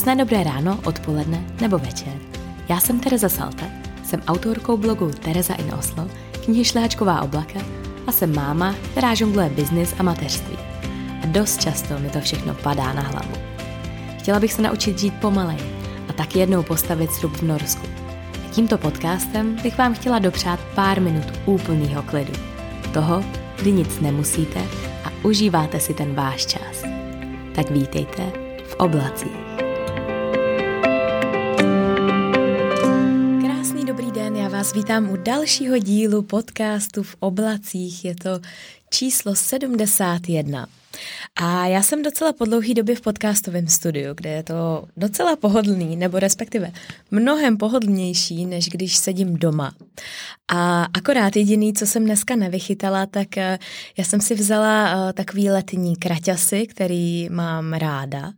Krásné dobré ráno, odpoledne nebo večer. Já jsem Tereza Salte, jsem autorkou blogu Tereza in Oslo, knihy Šlehačková oblaka a jsem máma, která žongluje biznis a mateřství. A dost často mi to všechno padá na hlavu. Chtěla bych se naučit žít pomalej a taky jednou postavit srub v Norsku. A tímto podcastem bych vám chtěla dopřát pár minut úplného klidu. Toho, kdy nic nemusíte a užíváte si ten váš čas. Tak vítejte v oblacích. Vás vítám u dalšího dílu podcastu v oblacích. Je to číslo 71. A já jsem docela po dlouhý době v podcastovém studiu, kde je to docela pohodlný, nebo respektive mnohem pohodlnější, než když sedím doma. A akorát jediný, co jsem dneska nevychytala, tak eh, já jsem si vzala eh, takový letní kraťasy, který mám ráda.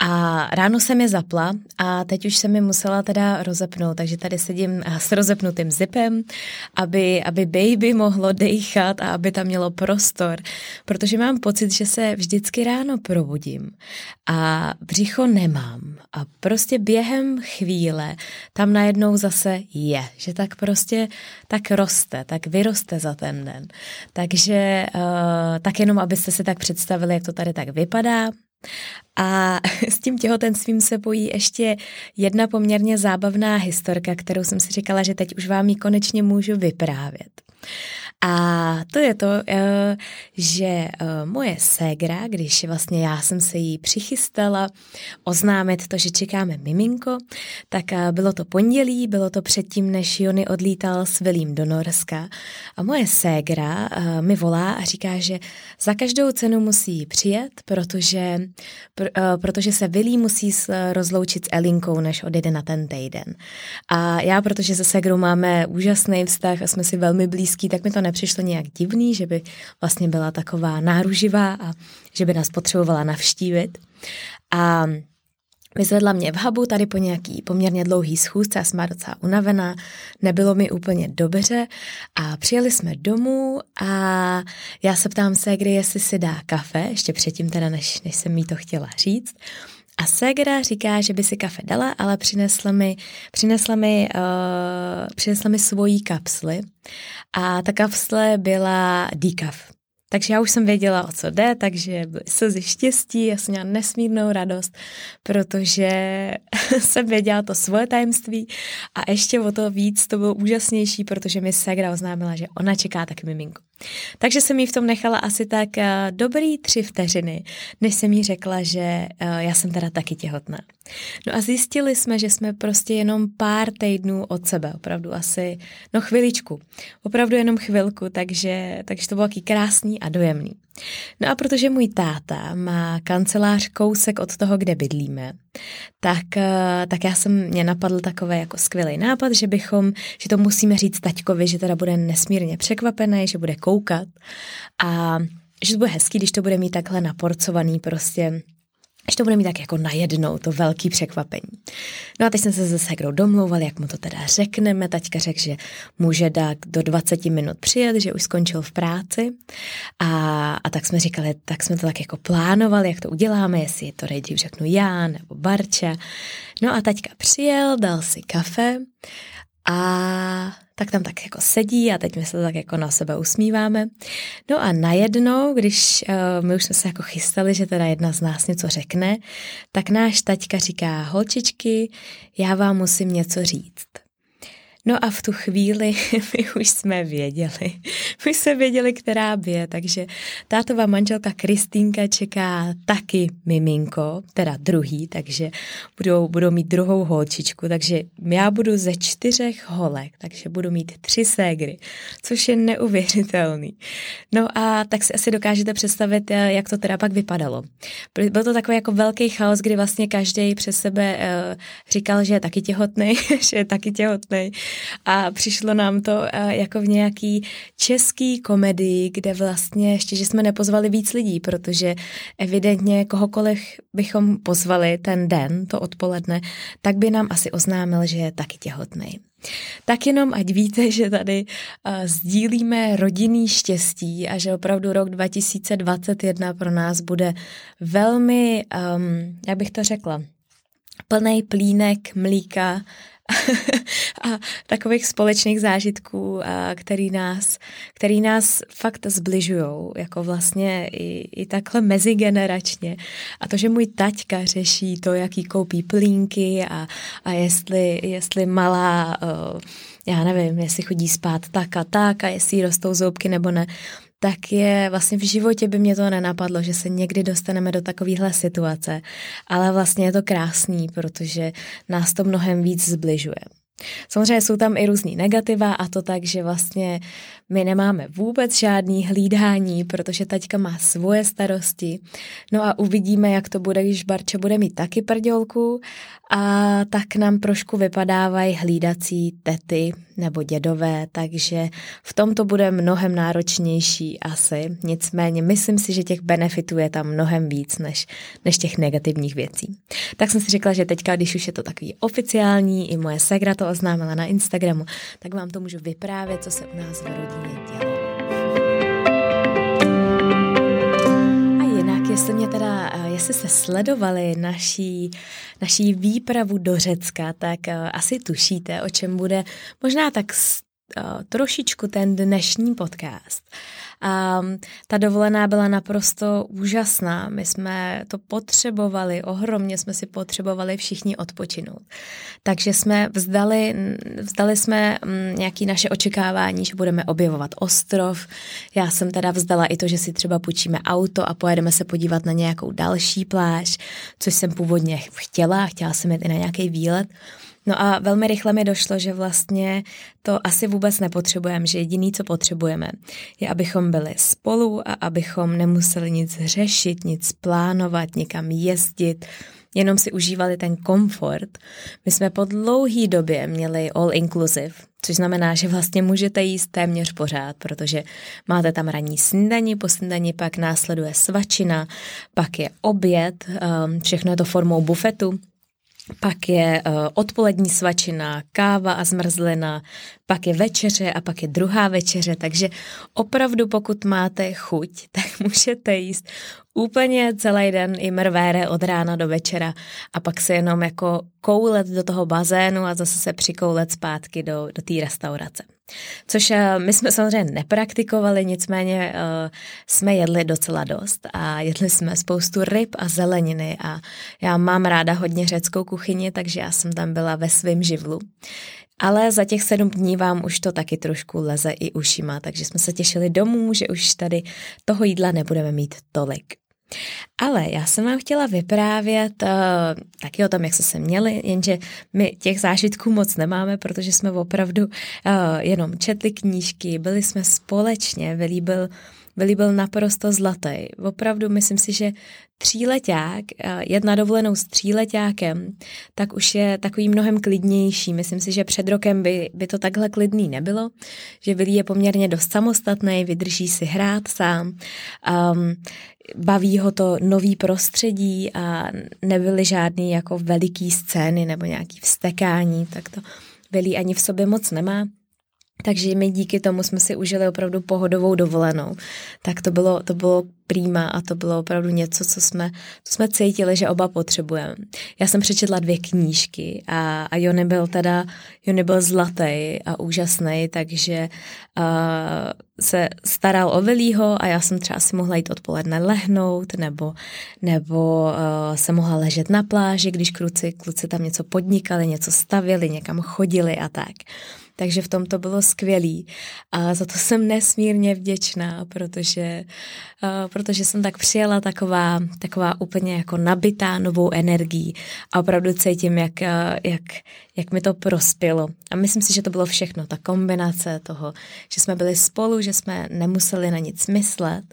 A ráno jsem je zapla a teď už jsem je musela teda rozepnout, takže tady sedím eh, s rozepnutým zipem, aby, aby baby mohlo dechat a aby tam mělo prostor, protože mám pocit, že se vždycky ráno probudím a břicho nemám a prostě během chvíle tam najednou zase je, že tak prostě tak roste, tak vyroste za ten den. Takže uh, tak jenom, abyste si tak představili, jak to tady tak vypadá, a s tím těhotenstvím se pojí ještě jedna poměrně zábavná historka, kterou jsem si říkala, že teď už vám ji konečně můžu vyprávět. A to je to, eh, že eh, moje ségra, když vlastně já jsem se jí přichystala oznámit to, že čekáme miminko, tak eh, bylo to pondělí, bylo to předtím, než Jony odlítal s Vilím do Norska. A moje ségra mi volá a říká, že za každou cenu musí přijet, protože, protože se Vilí musí rozloučit s Elinkou, než odjede na ten týden. A já, protože se ségrou máme úžasný vztah a jsme si velmi blízký, tak mi to nepřišlo nějak divný, že by vlastně byla taková náruživá a že by nás potřebovala navštívit. A Vyzvedla mě v hubu tady po nějaký poměrně dlouhý schůzce, já jsem docela unavená, nebylo mi úplně dobře a přijeli jsme domů a já se ptám se, kdy jestli si dá kafe, ještě předtím teda, než, než jsem jí to chtěla říct. A Segra říká, že by si kafe dala, ale přinesla mi, přinesla mi, uh, přinesla mi svoji kapsly a ta kapsle byla decaf. Takže já už jsem věděla, o co jde, takže byly slzy štěstí, já jsem měla nesmírnou radost, protože jsem věděla to svoje tajemství a ještě o to víc to bylo úžasnější, protože mi Segra oznámila, že ona čeká taky miminko. Takže jsem jí v tom nechala asi tak uh, dobrý tři vteřiny, než jsem jí řekla, že uh, já jsem teda taky těhotná. No a zjistili jsme, že jsme prostě jenom pár týdnů od sebe, opravdu asi, no chviličku, opravdu jenom chvilku, takže, takže to bylo taky krásný a dojemný. No a protože můj táta má kancelář kousek od toho, kde bydlíme, tak, eh, tak já jsem, mě napadl takový jako skvělý nápad, že bychom, že to musíme říct taťkovi, že teda bude nesmírně překvapený, že bude koukat a že to bude hezký, když to bude mít takhle naporcovaný prostě že to bude mít tak jako najednou, to velký překvapení. No a teď jsme se se Segrou domlouvali, jak mu to teda řekneme. Taťka řekl, že může dát do 20 minut přijet, že už skončil v práci. A, a tak jsme říkali, tak jsme to tak jako plánovali, jak to uděláme, jestli to nejdřív řeknu já nebo Barča. No a taťka přijel, dal si kafe a tak tam tak jako sedí a teď my se tak jako na sebe usmíváme. No a najednou, když uh, my už jsme se jako chystali, že teda jedna z nás něco řekne, tak náš taťka říká, holčičky, já vám musím něco říct. No a v tu chvíli my už jsme věděli. My jsme věděli, která bije, takže tátová manželka Kristýnka čeká taky miminko, teda druhý, takže budou, budou mít druhou holčičku, takže já budu ze čtyřech holek, takže budu mít tři ségry, což je neuvěřitelný. No a tak si asi dokážete představit, eh, jak to teda pak vypadalo. Byl to takový jako velký chaos, kdy vlastně každý přes sebe uh, říkal, že je taky těhotný, že je taky těhotný a přišlo nám to eh, jako v nějaký český komedii, kde vlastně ještě, že jsme nepozvali víc lidí, protože evidentně kohokoliv bychom pozvali ten den, to odpoledne, tak by nám asi oznámil, že je taky těhotný. Tak jenom ať víte, že tady uh, sdílíme rodinný štěstí a že opravdu rok 2021 pro nás bude velmi, um, jak bych to řekla, plný plínek mlíka a takových společných zážitků, a který nás, který nás fakt zbližují, jako vlastně i, i takhle mezigeneračně. A to, že můj taťka řeší to, jaký koupí plínky a, a jestli, jestli malá, já nevím, jestli chodí spát tak a tak a jestli rostou zoubky nebo ne, tak je vlastně v životě by mě to nenapadlo, že se někdy dostaneme do takovéhle situace. Ale vlastně je to krásný, protože nás to mnohem víc zbližuje. Samozřejmě jsou tam i různý negativa a to tak, že vlastně my nemáme vůbec žádný hlídání, protože taťka má svoje starosti. No a uvidíme, jak to bude, když Barča bude mít taky prdělku a tak nám trošku vypadávají hlídací tety nebo dědové, takže v tom to bude mnohem náročnější asi. Nicméně myslím si, že těch benefitů je tam mnohem víc než, než těch negativních věcí. Tak jsem si řekla, že teďka, když už je to takový oficiální, i moje segra to oznámila na Instagramu, tak vám to můžu vyprávět, co se u nás v rodině dělo. jestli mě teda, eh, jestli se sledovali naší, naší výpravu do Řecka, tak eh, asi tušíte, o čem bude možná tak eh, trošičku ten dnešní podcast. A ta dovolená byla naprosto úžasná. My jsme to potřebovali, ohromně jsme si potřebovali všichni odpočinout. Takže jsme vzdali, vzdali jsme mm, nějaké naše očekávání, že budeme objevovat ostrov. Já jsem teda vzdala i to, že si třeba půjčíme auto a pojedeme se podívat na nějakou další pláž, což jsem původně chtěla, chtěla jsem jít i na nějaký výlet. No a velmi rychle mi došlo, že vlastně to asi vůbec nepotřebujeme, že jediný, co potřebujeme, je, abychom byli spolu a abychom nemuseli nic řešit, nic plánovat, někam jezdit, jenom si užívali ten komfort. My jsme po dlouhý době měli all inclusive, což znamená, že vlastně můžete jíst téměř pořád, protože máte tam ranní snídaní, po snídaní pak následuje svačina, pak je oběd, um, všechno je to formou bufetu, pak je uh, odpolední svačina, káva a zmrzlina, pak je večeře a pak je druhá večeře, takže opravdu pokud máte chuť, tak můžete jíst úplně celý den i mrvére od rána do večera a pak se jenom jako koulet do toho bazénu a zase se přikoulet zpátky do, do té restaurace. Což uh, my jsme samozřejmě nepraktikovali, nicméně uh, jsme jedli docela dost a jedli jsme spoustu ryb a zeleniny a já mám ráda hodně řeckou kuchyni, takže já jsem tam byla ve svém živlu. Ale za těch sedm dní vám už to taky trošku leze i ušima, takže jsme se těšili domů, že už tady toho jídla nebudeme mít tolik. Ale já jsem vám chtěla vyprávět uh, taky o tom, jak se se měli, jenže my těch zážitků moc nemáme, protože jsme opravdu uh, jenom četli knížky, byli jsme společně, Vili byl, Vili byl naprosto zlatý. Opravdu myslím si, že tříleták, uh, jet na dovolenou s tříletákem, tak už je takový mnohem klidnější. Myslím si, že před rokem by, by to takhle klidný nebylo, že Vili je poměrně dost samostatný, vydrží si hrát sám. Um, baví ho to nový prostředí a nebyly žádný jako veliký scény nebo nějaký vstekání, tak to velí ani v sobě moc nemá. Takže my díky tomu jsme si užili opravdu pohodovou dovolenou. Tak to bylo, to bylo prýma a to bylo opravdu něco, co jsme, co jsme cítili, že oba potřebujeme. Já jsem přečetla dvě knížky a, a Jony byl teda, Jony byl zlatý a úžasný, takže uh, se staral o Velího a já jsem třeba si mohla jít odpoledne lehnout nebo, nebo uh, se mohla ležet na pláži, když kluci, kluci tam něco podnikali, něco stavili, někam chodili a tak. Takže v tom to bylo skvělý. A za to jsem nesmírně vděčná, protože, uh, protože jsem tak přijela taková, taková úplně jako nabitá novou energií a opravdu cítím, jak, jak, jak mi to prospělo. A myslím si, že to bylo všechno, ta kombinace toho, že jsme byli spolu, že jsme nemuseli na nic myslet,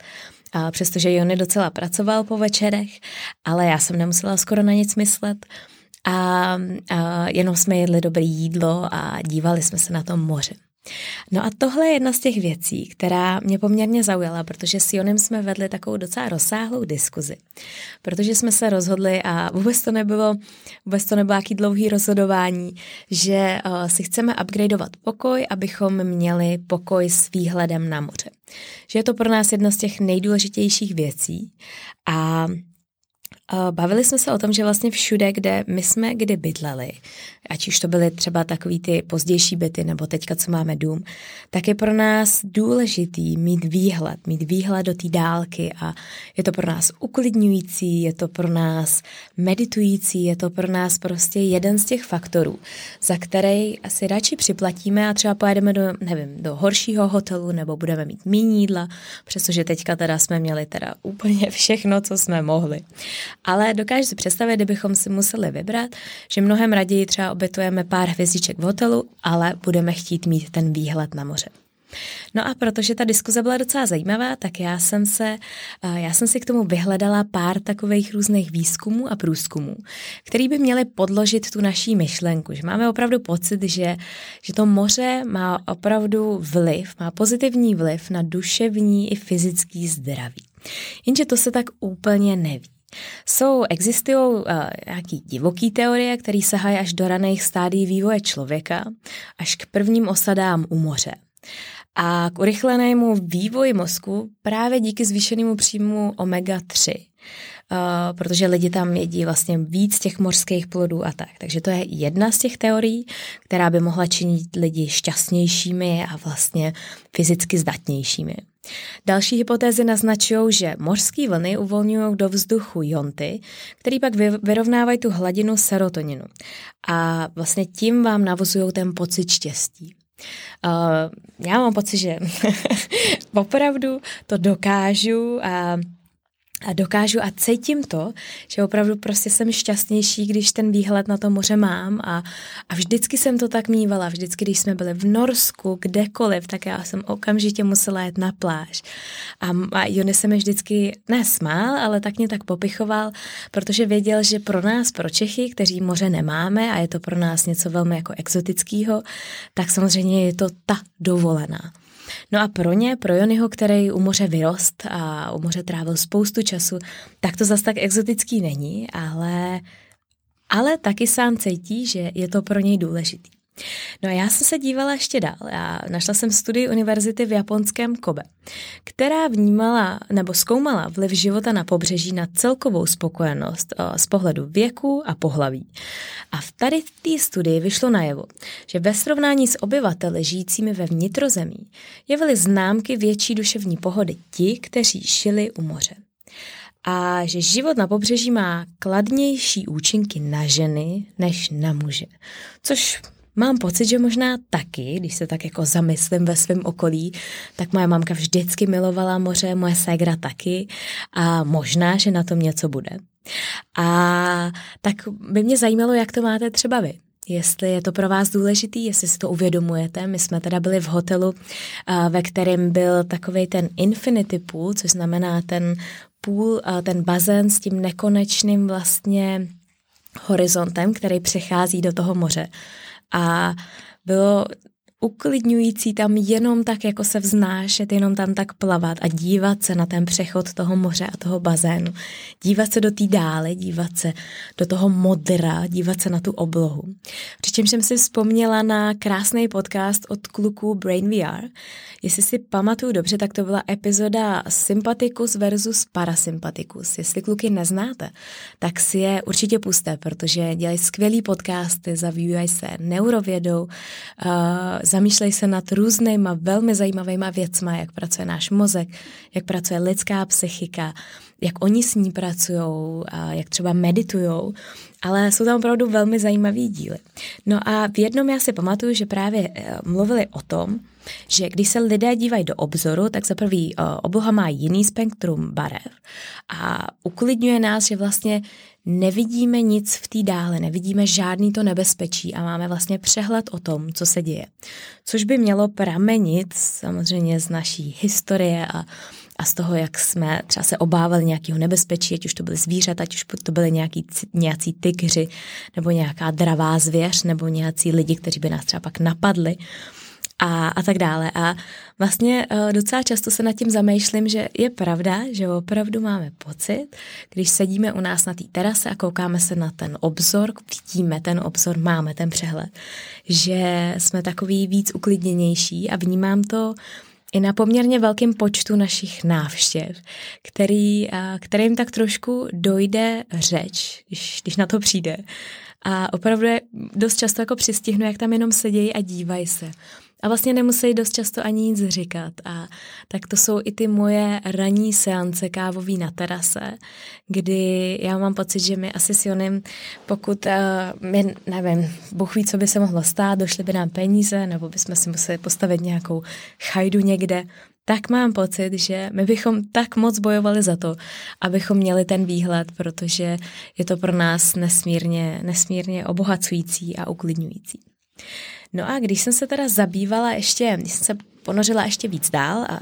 a přestože Jony docela pracoval po večerech, ale já jsem nemusela skoro na nic myslet a, a jenom jsme jedli dobré jídlo a dívali jsme se na to moře. No a tohle je jedna z těch věcí, která mě poměrně zaujala, protože s Jonem jsme vedli takovou docela rozsáhlou diskuzi. Protože jsme se rozhodli a vůbec to nebylo, vůbec to nebylo jaký dlouhý rozhodování, že si chceme upgradeovat pokoj, abychom měli pokoj s výhledem na moře. Že je to pro nás jedna z těch nejdůležitějších věcí a Bavili jsme se o tom, že vlastně všude, kde my jsme kdy bydleli, ať už to byly třeba takový ty pozdější byty, nebo teďka, co máme dům, tak je pro nás důležitý mít výhled, mít výhled do té dálky a je to pro nás uklidňující, je to pro nás meditující, je to pro nás prostě jeden z těch faktorů, za který asi radši připlatíme a třeba pojedeme do, nevím, do horšího hotelu nebo budeme mít méně jídla, přestože teďka teda jsme měli teda úplně všechno, co jsme mohli. Ale dokážu si představit, kdybychom si museli vybrat, že mnohem raději třeba obětujeme pár hvězdiček v hotelu, ale budeme chtít mít ten výhled na moře. No a protože ta diskuze byla docela zajímavá, tak já jsem, se, eh, já jsem si k tomu vyhledala pár takových různých výzkumů a průzkumů, který by měly podložit tu naší myšlenku, že máme opravdu pocit, že, že to moře má opravdu vliv, má pozitivní vliv na duševní i fyzický zdraví. Jenže to se tak úplně neví. Jsou, existují uh, nějaký divoký teorie, které sahají až do raných stádií vývoje člověka, až k prvním osadám u moře. A k urychlenému vývoji mozku právě díky zvýšenému příjmu omega-3. Uh, protože lidi tam jedí vlastně víc těch mořských plodů a tak. Takže to je jedna z těch teorií, která by mohla činit lidi šťastnějšími a vlastně fyzicky zdatnějšími. Další hypotézy naznačují, že mořské vlny uvolňují do vzduchu jonty, které pak vyrovnávají tu hladinu serotoninu. A vlastně tím vám navozují ten pocit štěstí. Uh, já mám pocit, že opravdu to dokážu a dokážu a cítím to, že opravdu prostě jsem šťastnější, když ten výhled na to moře mám a, a vždycky jsem to tak mývala, vždycky, když jsme byli v Norsku, kdekoliv, tak já jsem okamžitě musela jet na pláž. A, a Jony se mi vždycky nesmál, ale tak mě tak popichoval, protože věděl, že pro nás, pro Čechy, kteří moře nemáme a je to pro nás něco velmi jako exotického, tak samozřejmě je to ta dovolená. No a pro ně, pro Jonyho, který u moře vyrost a u moře trávil spoustu času, tak to zas tak exotický není, ale, ale taky sám cítí, že je to pro něj důležitý. No a já jsem se dívala ještě dál. Já našla jsem studii univerzity v japonském Kobe, která vnímala nebo zkoumala vliv života na pobřeží na celkovou spokojenost eh, z pohledu věku a pohlaví. A v tady té studii vyšlo najevo, že ve srovnání s obyvateli žijícími ve vnitrozemí jevily známky větší duševní pohody ti, kteří šili u moře a že život na pobřeží má kladnější účinky na ženy než na muže. Což Mám pocit, že možná taky, když se tak jako zamyslím ve svém okolí, tak moje mamka vždycky milovala moře, moje ségra taky a možná, že na tom něco bude. A tak by mě zajímalo, jak to máte třeba vy. Jestli je to pro vás důležitý, jestli si to uvědomujete. My jsme teda byli v hotelu, ve kterém byl takový ten infinity pool, což znamená ten pool, ten bazén s tím nekonečným vlastně horizontem, který přechází do toho moře a bylo uklidňující tam jenom tak jako se vznášet, jenom tam tak plavat a dívat se na ten přechod toho moře a toho bazénu. Dívat se do té dále, dívat se do toho modra, dívat se na tu oblohu. Přičemž jsem si vzpomněla na krásný podcast od kluků Brain VR. Jestli si pamatuju dobře, tak to byla epizoda Sympaticus versus Parasympaticus. Jestli kluky neznáte, tak si je určitě puste, protože dělají skvělý podcasty, zabývají se neurovědou, uh, zamýšlej se nad různýma velmi zajímavýma věcma, jak pracuje náš mozek, jak pracuje lidská psychika, jak oni s ní pracují, jak třeba meditují, ale jsou tam opravdu velmi zajímavý díly. No a v jednom já si pamatuju, že právě eh, mluvili o tom, že když se lidé dívají do obzoru, tak za prvý eh, obloha má jiný spektrum barev a uklidňuje nás, že vlastně nevidíme nic v té dále, nevidíme žádný to nebezpečí a máme vlastně přehled o tom, co se děje. Což by mělo pramenit samozřejmě z naší historie a a z toho, jak jsme třeba se obávali nějakého nebezpečí, ať už to byly zvířata, ať už to byly nějaký, nějací tygři, nebo nějaká dravá zvěř, nebo nějací lidi, kteří by nás třeba pak napadli a, a tak dále. A vlastně uh, docela často se nad tím zamýšlím, že je pravda, že opravdu máme pocit, když sedíme u nás na té terase a koukáme se na ten obzor, vidíme ten obzor, máme ten přehled, že jsme takový víc uklidněnější a vnímám to i na poměrně velkém počtu našich návštěv, který, kterým tak trošku dojde řeč, když, když na to přijde. A opravdu je dost často jako přistihnu, jak tam jenom sedějí a dívají se. A vlastně nemusí dost často ani nic říkat. A tak to jsou i ty moje ranní seance kávový na terase, kdy já mám pocit, že my asi s Jonem, pokud, uh, my, nevím, Bůh ví, co by se mohlo stát, došly by nám peníze, nebo bychom si museli postavit nějakou chajdu někde, tak mám pocit, že my bychom tak moc bojovali za to, abychom měli ten výhled, protože je to pro nás nesmírně, nesmírně obohacující a uklidňující. No a když jsem se teda zabývala ještě, když jsem se ponořila ještě víc dál a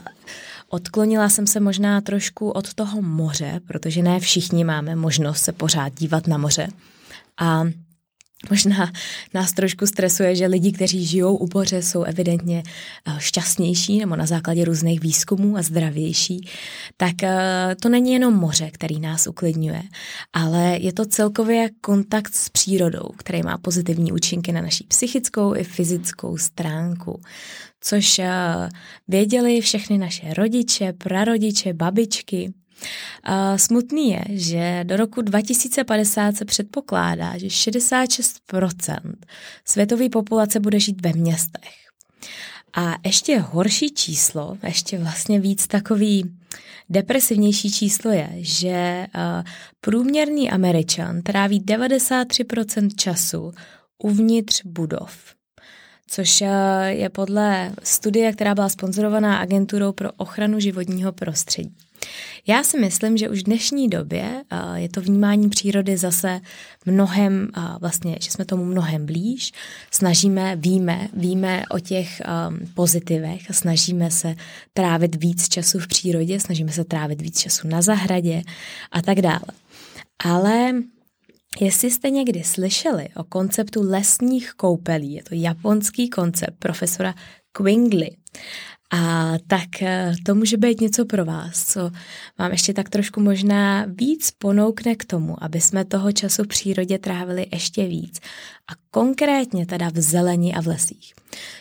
odklonila jsem se možná trošku od toho moře, protože ne všichni máme možnost se pořád dívat na moře. A Možná nás trošku stresuje, že lidi, kteří žijou u moře, jsou evidentně eh, šťastnější nebo na základě různých výzkumů a zdravější. Tak eh, to není jenom moře, který nás uklidňuje, ale je to celkově kontakt s přírodou, který má pozitivní účinky na naší psychickou i fyzickou stránku. Což eh, věděli všechny naše rodiče, prarodiče, babičky, Smutný je, že do roku 2050 se předpokládá, že 66% světové populace bude žít ve městech. A ještě horší číslo, ještě vlastně víc takový depresivnější číslo je, že průměrný Američan tráví 93% času uvnitř budov což je podle studie, která byla sponzorovaná agenturou pro ochranu životního prostředí. Já si myslím, že už v dnešní době je to vnímání přírody zase mnohem, vlastně, že jsme tomu mnohem blíž, snažíme, víme, víme o těch um, pozitivech snažíme se trávit víc času v přírodě, snažíme se trávit víc času na zahradě a tak dále. Ale Jestli jste někdy slyšeli o konceptu lesních koupelí, je to japonský koncept profesora Quingly. A tak eh, to může být něco pro vás, co vám ještě tak trošku možná víc ponoukne k tomu, aby jsme toho času v přírodě trávili ještě víc. A konkrétně teda v zelení a v lesích.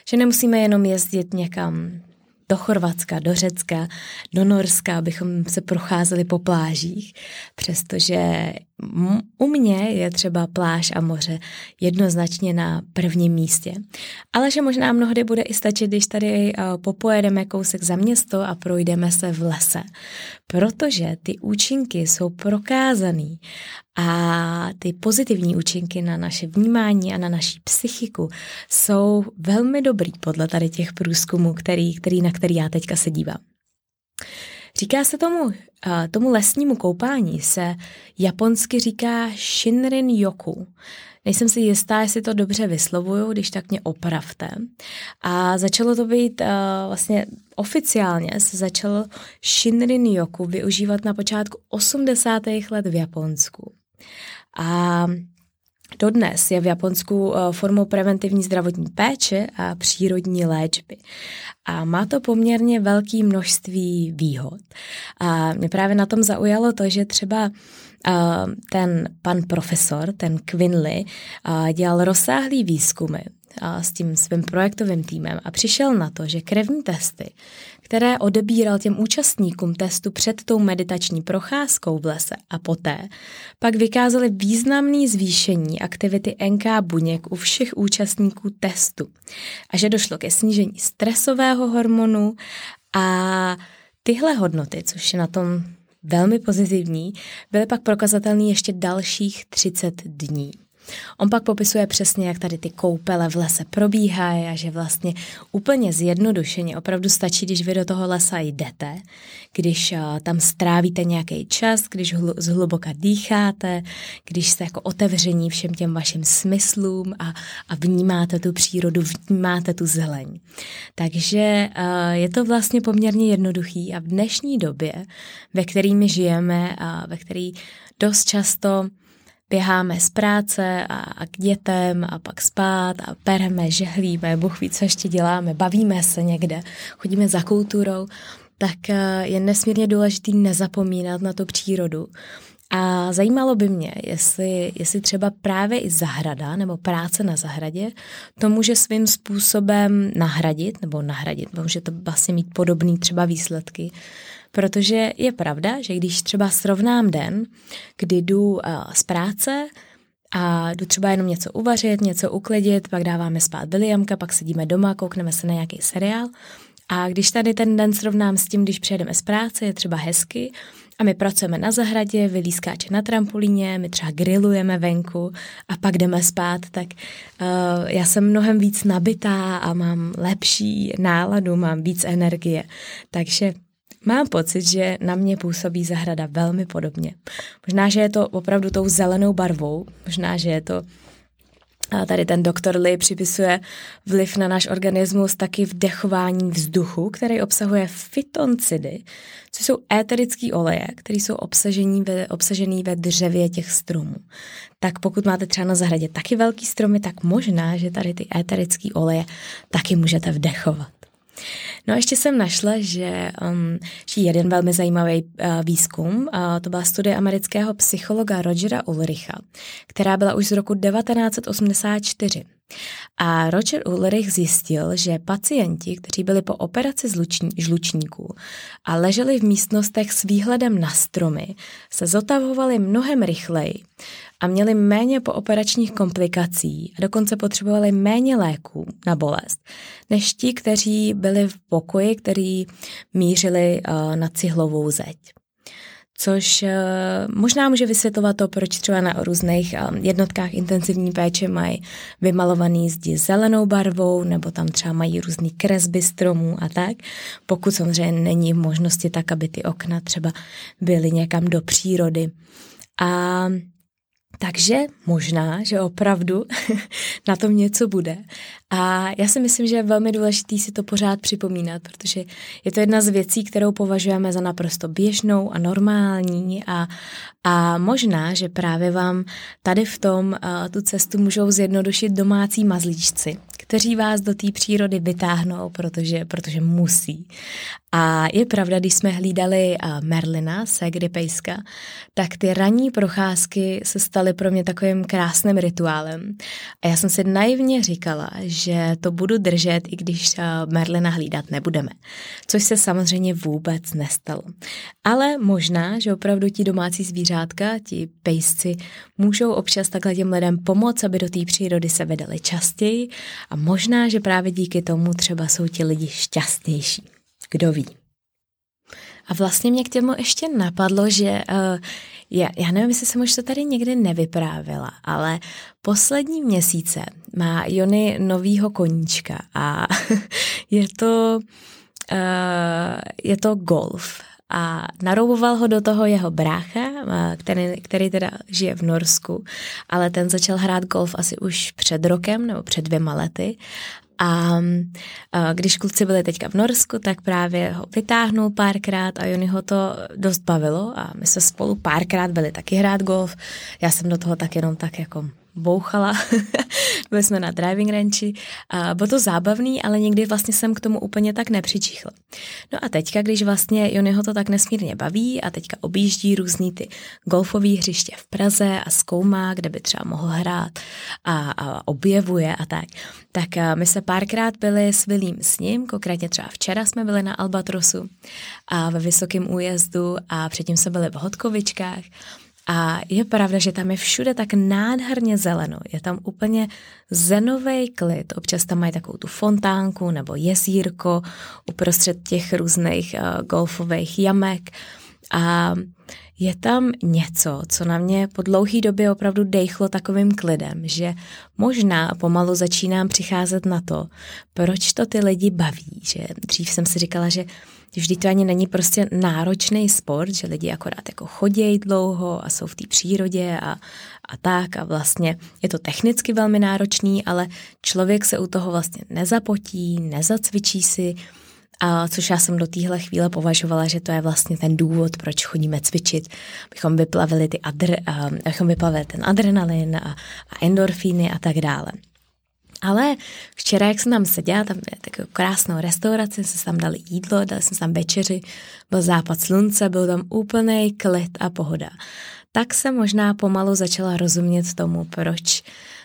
Že nemusíme jenom jezdit někam do Chorvatska, do Řecka, do Norska, abychom se procházeli po plážích, přestože u mě je třeba pláž a moře jednoznačně na prvním místě. Ale že možná mnohdy bude i stačit, když tady eh, popojedeme kousek za město a projdeme se v lese. Protože ty účinky jsou prokázaný a ty pozitivní účinky na naše vnímání a na naší psychiku jsou velmi dobrý podle tady těch průzkumů, který, který, na který já teďka se dívám. Říká se tomu, tomu lesnímu koupání se japonsky říká Shinrin Yoku. Nejsem si jistá, jestli to dobře vyslovuju, když tak mě opravte. A začalo to být uh, vlastně oficiálně se začalo Shinrin Yoku využívat na počátku 80. let v Japonsku. A Dodnes je v Japonsku eh, formou preventivní zdravotní péče a přírodní léčby. A má to poměrně velké množství výhod. A mě právě na tom zaujalo to, že třeba eh, ten pan profesor, ten Quinley, eh, dělal rozsáhlý výzkumy s tím svým projektovým týmem a přišel na to, že krevní testy, které odebíral těm účastníkům testu před tou meditační procházkou v lese a poté, pak vykázaly významné zvýšení aktivity NK buněk u všech účastníků testu a že došlo ke snížení stresového hormonu a tyhle hodnoty, což je na tom velmi pozitivní, byly pak prokazatelné ještě dalších 30 dní. On pak popisuje přesně, jak tady ty koupele v lese probíhají a že vlastně úplně zjednodušeně opravdu stačí, když vy do toho lesa jdete, když uh, tam strávíte nějaký čas, když hlu, zhluboka dýcháte, když jste jako otevření všem těm vašim smyslům a, a vnímáte tu přírodu, vnímáte tu zeleň. Takže uh, je to vlastně poměrně jednoduchý a v dnešní době, ve kterými žijeme a ve který dost často běháme z práce a, a k dětem a pak spát a pereme, žehlíme, Bůh ví, co ještě děláme, bavíme se někde, chodíme za kulturou, tak eh, je nesmírně důležitý nezapomínat na tu přírodu. A zajímalo by mě, jestli, jestli třeba právě i zahrada nebo práce na zahradě to může svým způsobem nahradit, nebo nahradit, může to vlastně mít podobný třeba výsledky, protože je pravda, že když třeba srovnám den, kdy jdu z práce, a jdu třeba jenom něco uvařit, něco uklidit, pak dáváme spát Williamka, pak sedíme doma, koukneme se na nějaký seriál. A když tady ten den srovnám s tím, když přijedeme z práce, je třeba hezky a my pracujeme na zahradě, vylískáče na trampolíně, my třeba grillujeme venku a pak jdeme spát, tak uh, já jsem mnohem víc nabitá a mám lepší náladu, mám víc energie. Takže Mám pocit, že na mě působí zahrada velmi podobně. Možná, že je to opravdu tou zelenou barvou, možná, že je to a tady ten doktor Lee připisuje vliv na náš organismus taky vdechování vzduchu, který obsahuje fytoncidy, což jsou éterické oleje, které jsou obsažený ve, obsažený ve dřevě těch stromů. Tak pokud máte třeba na zahradě taky velký stromy, tak možná, že tady ty éterické oleje taky můžete vdechovat. No a ještě jsem našla, že um, jeden velmi zajímavý uh, výzkum, uh, to byla studie amerického psychologa Rogera Ulricha, která byla už z roku 1984. A Roger Ulrich zjistil, že pacienti, kteří byli po operaci žlučníků a leželi v místnostech s výhledem na stromy, se zotavovali mnohem rychleji a měli méně pooperačních komplikací a dokonce potřebovali méně léků na bolest, než ti, kteří byli v pokoji, který mířili uh, na cihlovou zeď což eh, možná může vysvětlovat to, proč třeba na různých eh, jednotkách intenzivní péče mají vymalovaný zdi zelenou barvou, nebo tam třeba mají různý kresby stromů a tak, pokud samozřejmě není v možnosti tak, aby ty okna třeba byly někam do přírody. A takže možná, že opravdu na tom něco bude. A já si myslím, že je velmi důležité si to pořád připomínat, protože je to jedna z věcí, kterou považujeme za naprosto běžnou a normální a, a možná, že právě vám tady v tom uh, tu cestu můžou zjednodušit domácí mazlíčci, kteří vás do té přírody vytáhnou, protože, protože musí. A je pravda, když jsme hlídali Merlina, Segry Pejska, tak ty ranní procházky se staly pro mě takovým krásným rituálem. A já jsem si naivně říkala, že to budu držet, i když Merlina hlídat nebudeme. Což se samozřejmě vůbec nestalo. Ale možná, že opravdu ti domácí zvířátka, ti pejsci, můžou občas takhle těm lidem pomoct, aby do té přírody se vedeli častěji a možná, že právě díky tomu třeba jsou ti lidi šťastnější. Kdo ví? A vlastně mě k tomu ještě napadlo, že uh, já, já nevím, jestli jsem už to tady někdy nevyprávila, ale poslední měsíce má Jony novýho koníčka a je to, uh, je to golf a narouboval ho do toho jeho brácha, který, který teda žije v Norsku, ale ten začal hrát golf asi už před rokem nebo před dvěma lety a, když kluci byli teďka v Norsku, tak právě ho vytáhnul párkrát a Jony ho to dost bavilo a my se spolu párkrát byli taky hrát golf. Já jsem do toho tak jenom tak jako bouchala. Byli jsme na driving ranchi. A bylo to zábavný, ale nikdy vlastně jsem k tomu úplně tak nepřičichla. No a teďka, když vlastně Jonyho to tak nesmírně baví a teďka objíždí různý ty golfové hřiště v Praze a zkoumá, kde by třeba mohl hrát a, a objevuje a tak, tak my se párkrát byli s Vilím s ním, konkrétně třeba včera jsme byli na Albatrosu a ve Vysokém újezdu a předtím jsme byli v Hodkovičkách a je pravda, že tam je všude tak nádherně zeleno. Je tam úplně zenový klid. Občas tam mají takovou tu fontánku nebo jezírko uprostřed těch různých uh, golfových jamek. A je tam něco, co na mě po dlouhé době opravdu dejchlo takovým klidem, že možná pomalu začínám přicházet na to, proč to ty lidi baví. Že dřív jsem si říkala, že vždy to ani není prostě náročný sport, že lidi akorát jako chodějí dlouho a jsou v té přírodě a, a tak a vlastně je to technicky velmi náročný, ale člověk se u toho vlastně nezapotí, nezacvičí si, a což já jsem do téhle chvíle považovala, že to je vlastně ten důvod, proč chodíme cvičit, abychom vyplavili, ty adr, abychom vyplavili ten adrenalin a, a endorfíny a tak dále. Ale včera, jak jsem tam seděla, tam je takovou krásnou restauraci, jsme tam dali jídlo, dali jsme tam večeři, byl západ slunce, byl tam úplný klid a pohoda. Tak se možná pomalu začala rozumět tomu, proč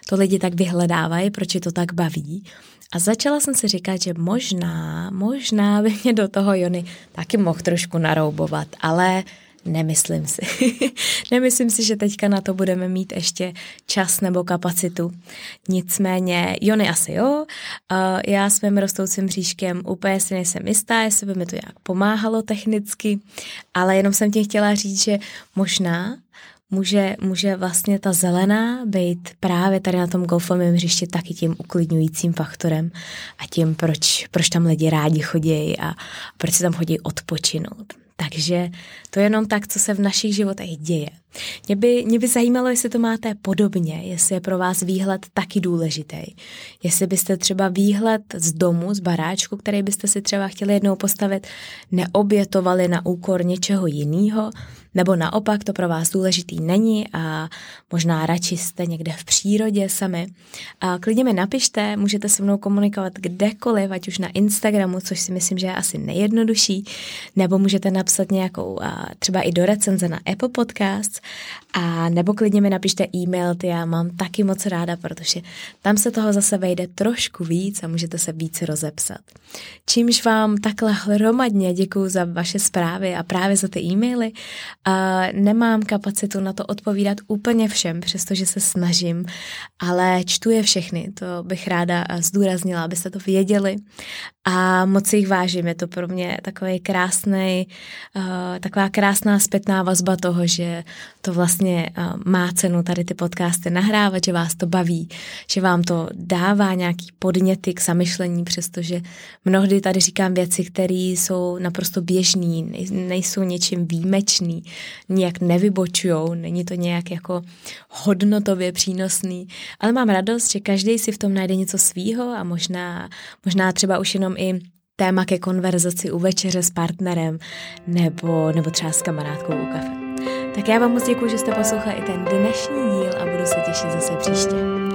to lidi tak vyhledávají, proč je to tak baví. A začala jsem si říkat, že možná, možná by mě do toho Jony taky mohl trošku naroubovat, ale Nemyslím si. Nemyslím si, že teďka na to budeme mít ještě čas nebo kapacitu. Nicméně, Jony asi jo. Já s mým rostoucím bříškem úplně si nejsem jistá, jestli by mi to nějak pomáhalo technicky, ale jenom jsem ti chtěla říct, že možná může, může vlastně ta zelená být právě tady na tom golfovém hřišti taky tím uklidňujícím faktorem a tím, proč, proč tam lidi rádi chodí a proč se tam chodí odpočinout. Takže to je jenom tak, co se v našich životech děje. Mě by, mě by zajímalo, jestli to máte podobně, jestli je pro vás výhled taky důležitý. Jestli byste třeba výhled z domu, z baráčku, který byste si třeba chtěli jednou postavit, neobětovali na úkor něčeho jiného, nebo naopak to pro vás důležitý není a možná radši jste někde v přírodě sami. A klidně mi napište, můžete se mnou komunikovat kdekoliv, ať už na Instagramu, což si myslím, že je asi nejjednodušší, nebo můžete napsat nějakou třeba i do recenze na Apple Podcasts, a nebo klidně mi napište e-mail, ty já mám taky moc ráda, protože tam se toho zase vejde trošku víc a můžete se více rozepsat. Čímž vám takhle hromadně děkuji za vaše zprávy a právě za ty e-maily. A nemám kapacitu na to odpovídat úplně všem, přestože se snažím, ale čtu je všechny, to bych ráda zdůraznila, abyste to věděli a moc jich vážím, je to pro mě takový krásný, uh, taková krásná zpětná vazba toho, že to vlastně uh, má cenu tady ty podcasty nahrávat, že vás to baví, že vám to dává nějaký podněty k zamyšlení, přestože mnohdy tady říkám věci, které jsou naprosto běžný, nejsou něčím výjimečný, nijak nevybočujou, není to nějak jako hodnotově přínosný, ale mám radost, že každý si v tom najde něco svýho a možná, možná třeba už jenom i téma ke konverzaci u večeře s partnerem nebo, nebo třeba s kamarádkou u kafe. Tak já vám moc děkuji, že jste poslouchali i ten dnešní díl a budu se těšit zase příště.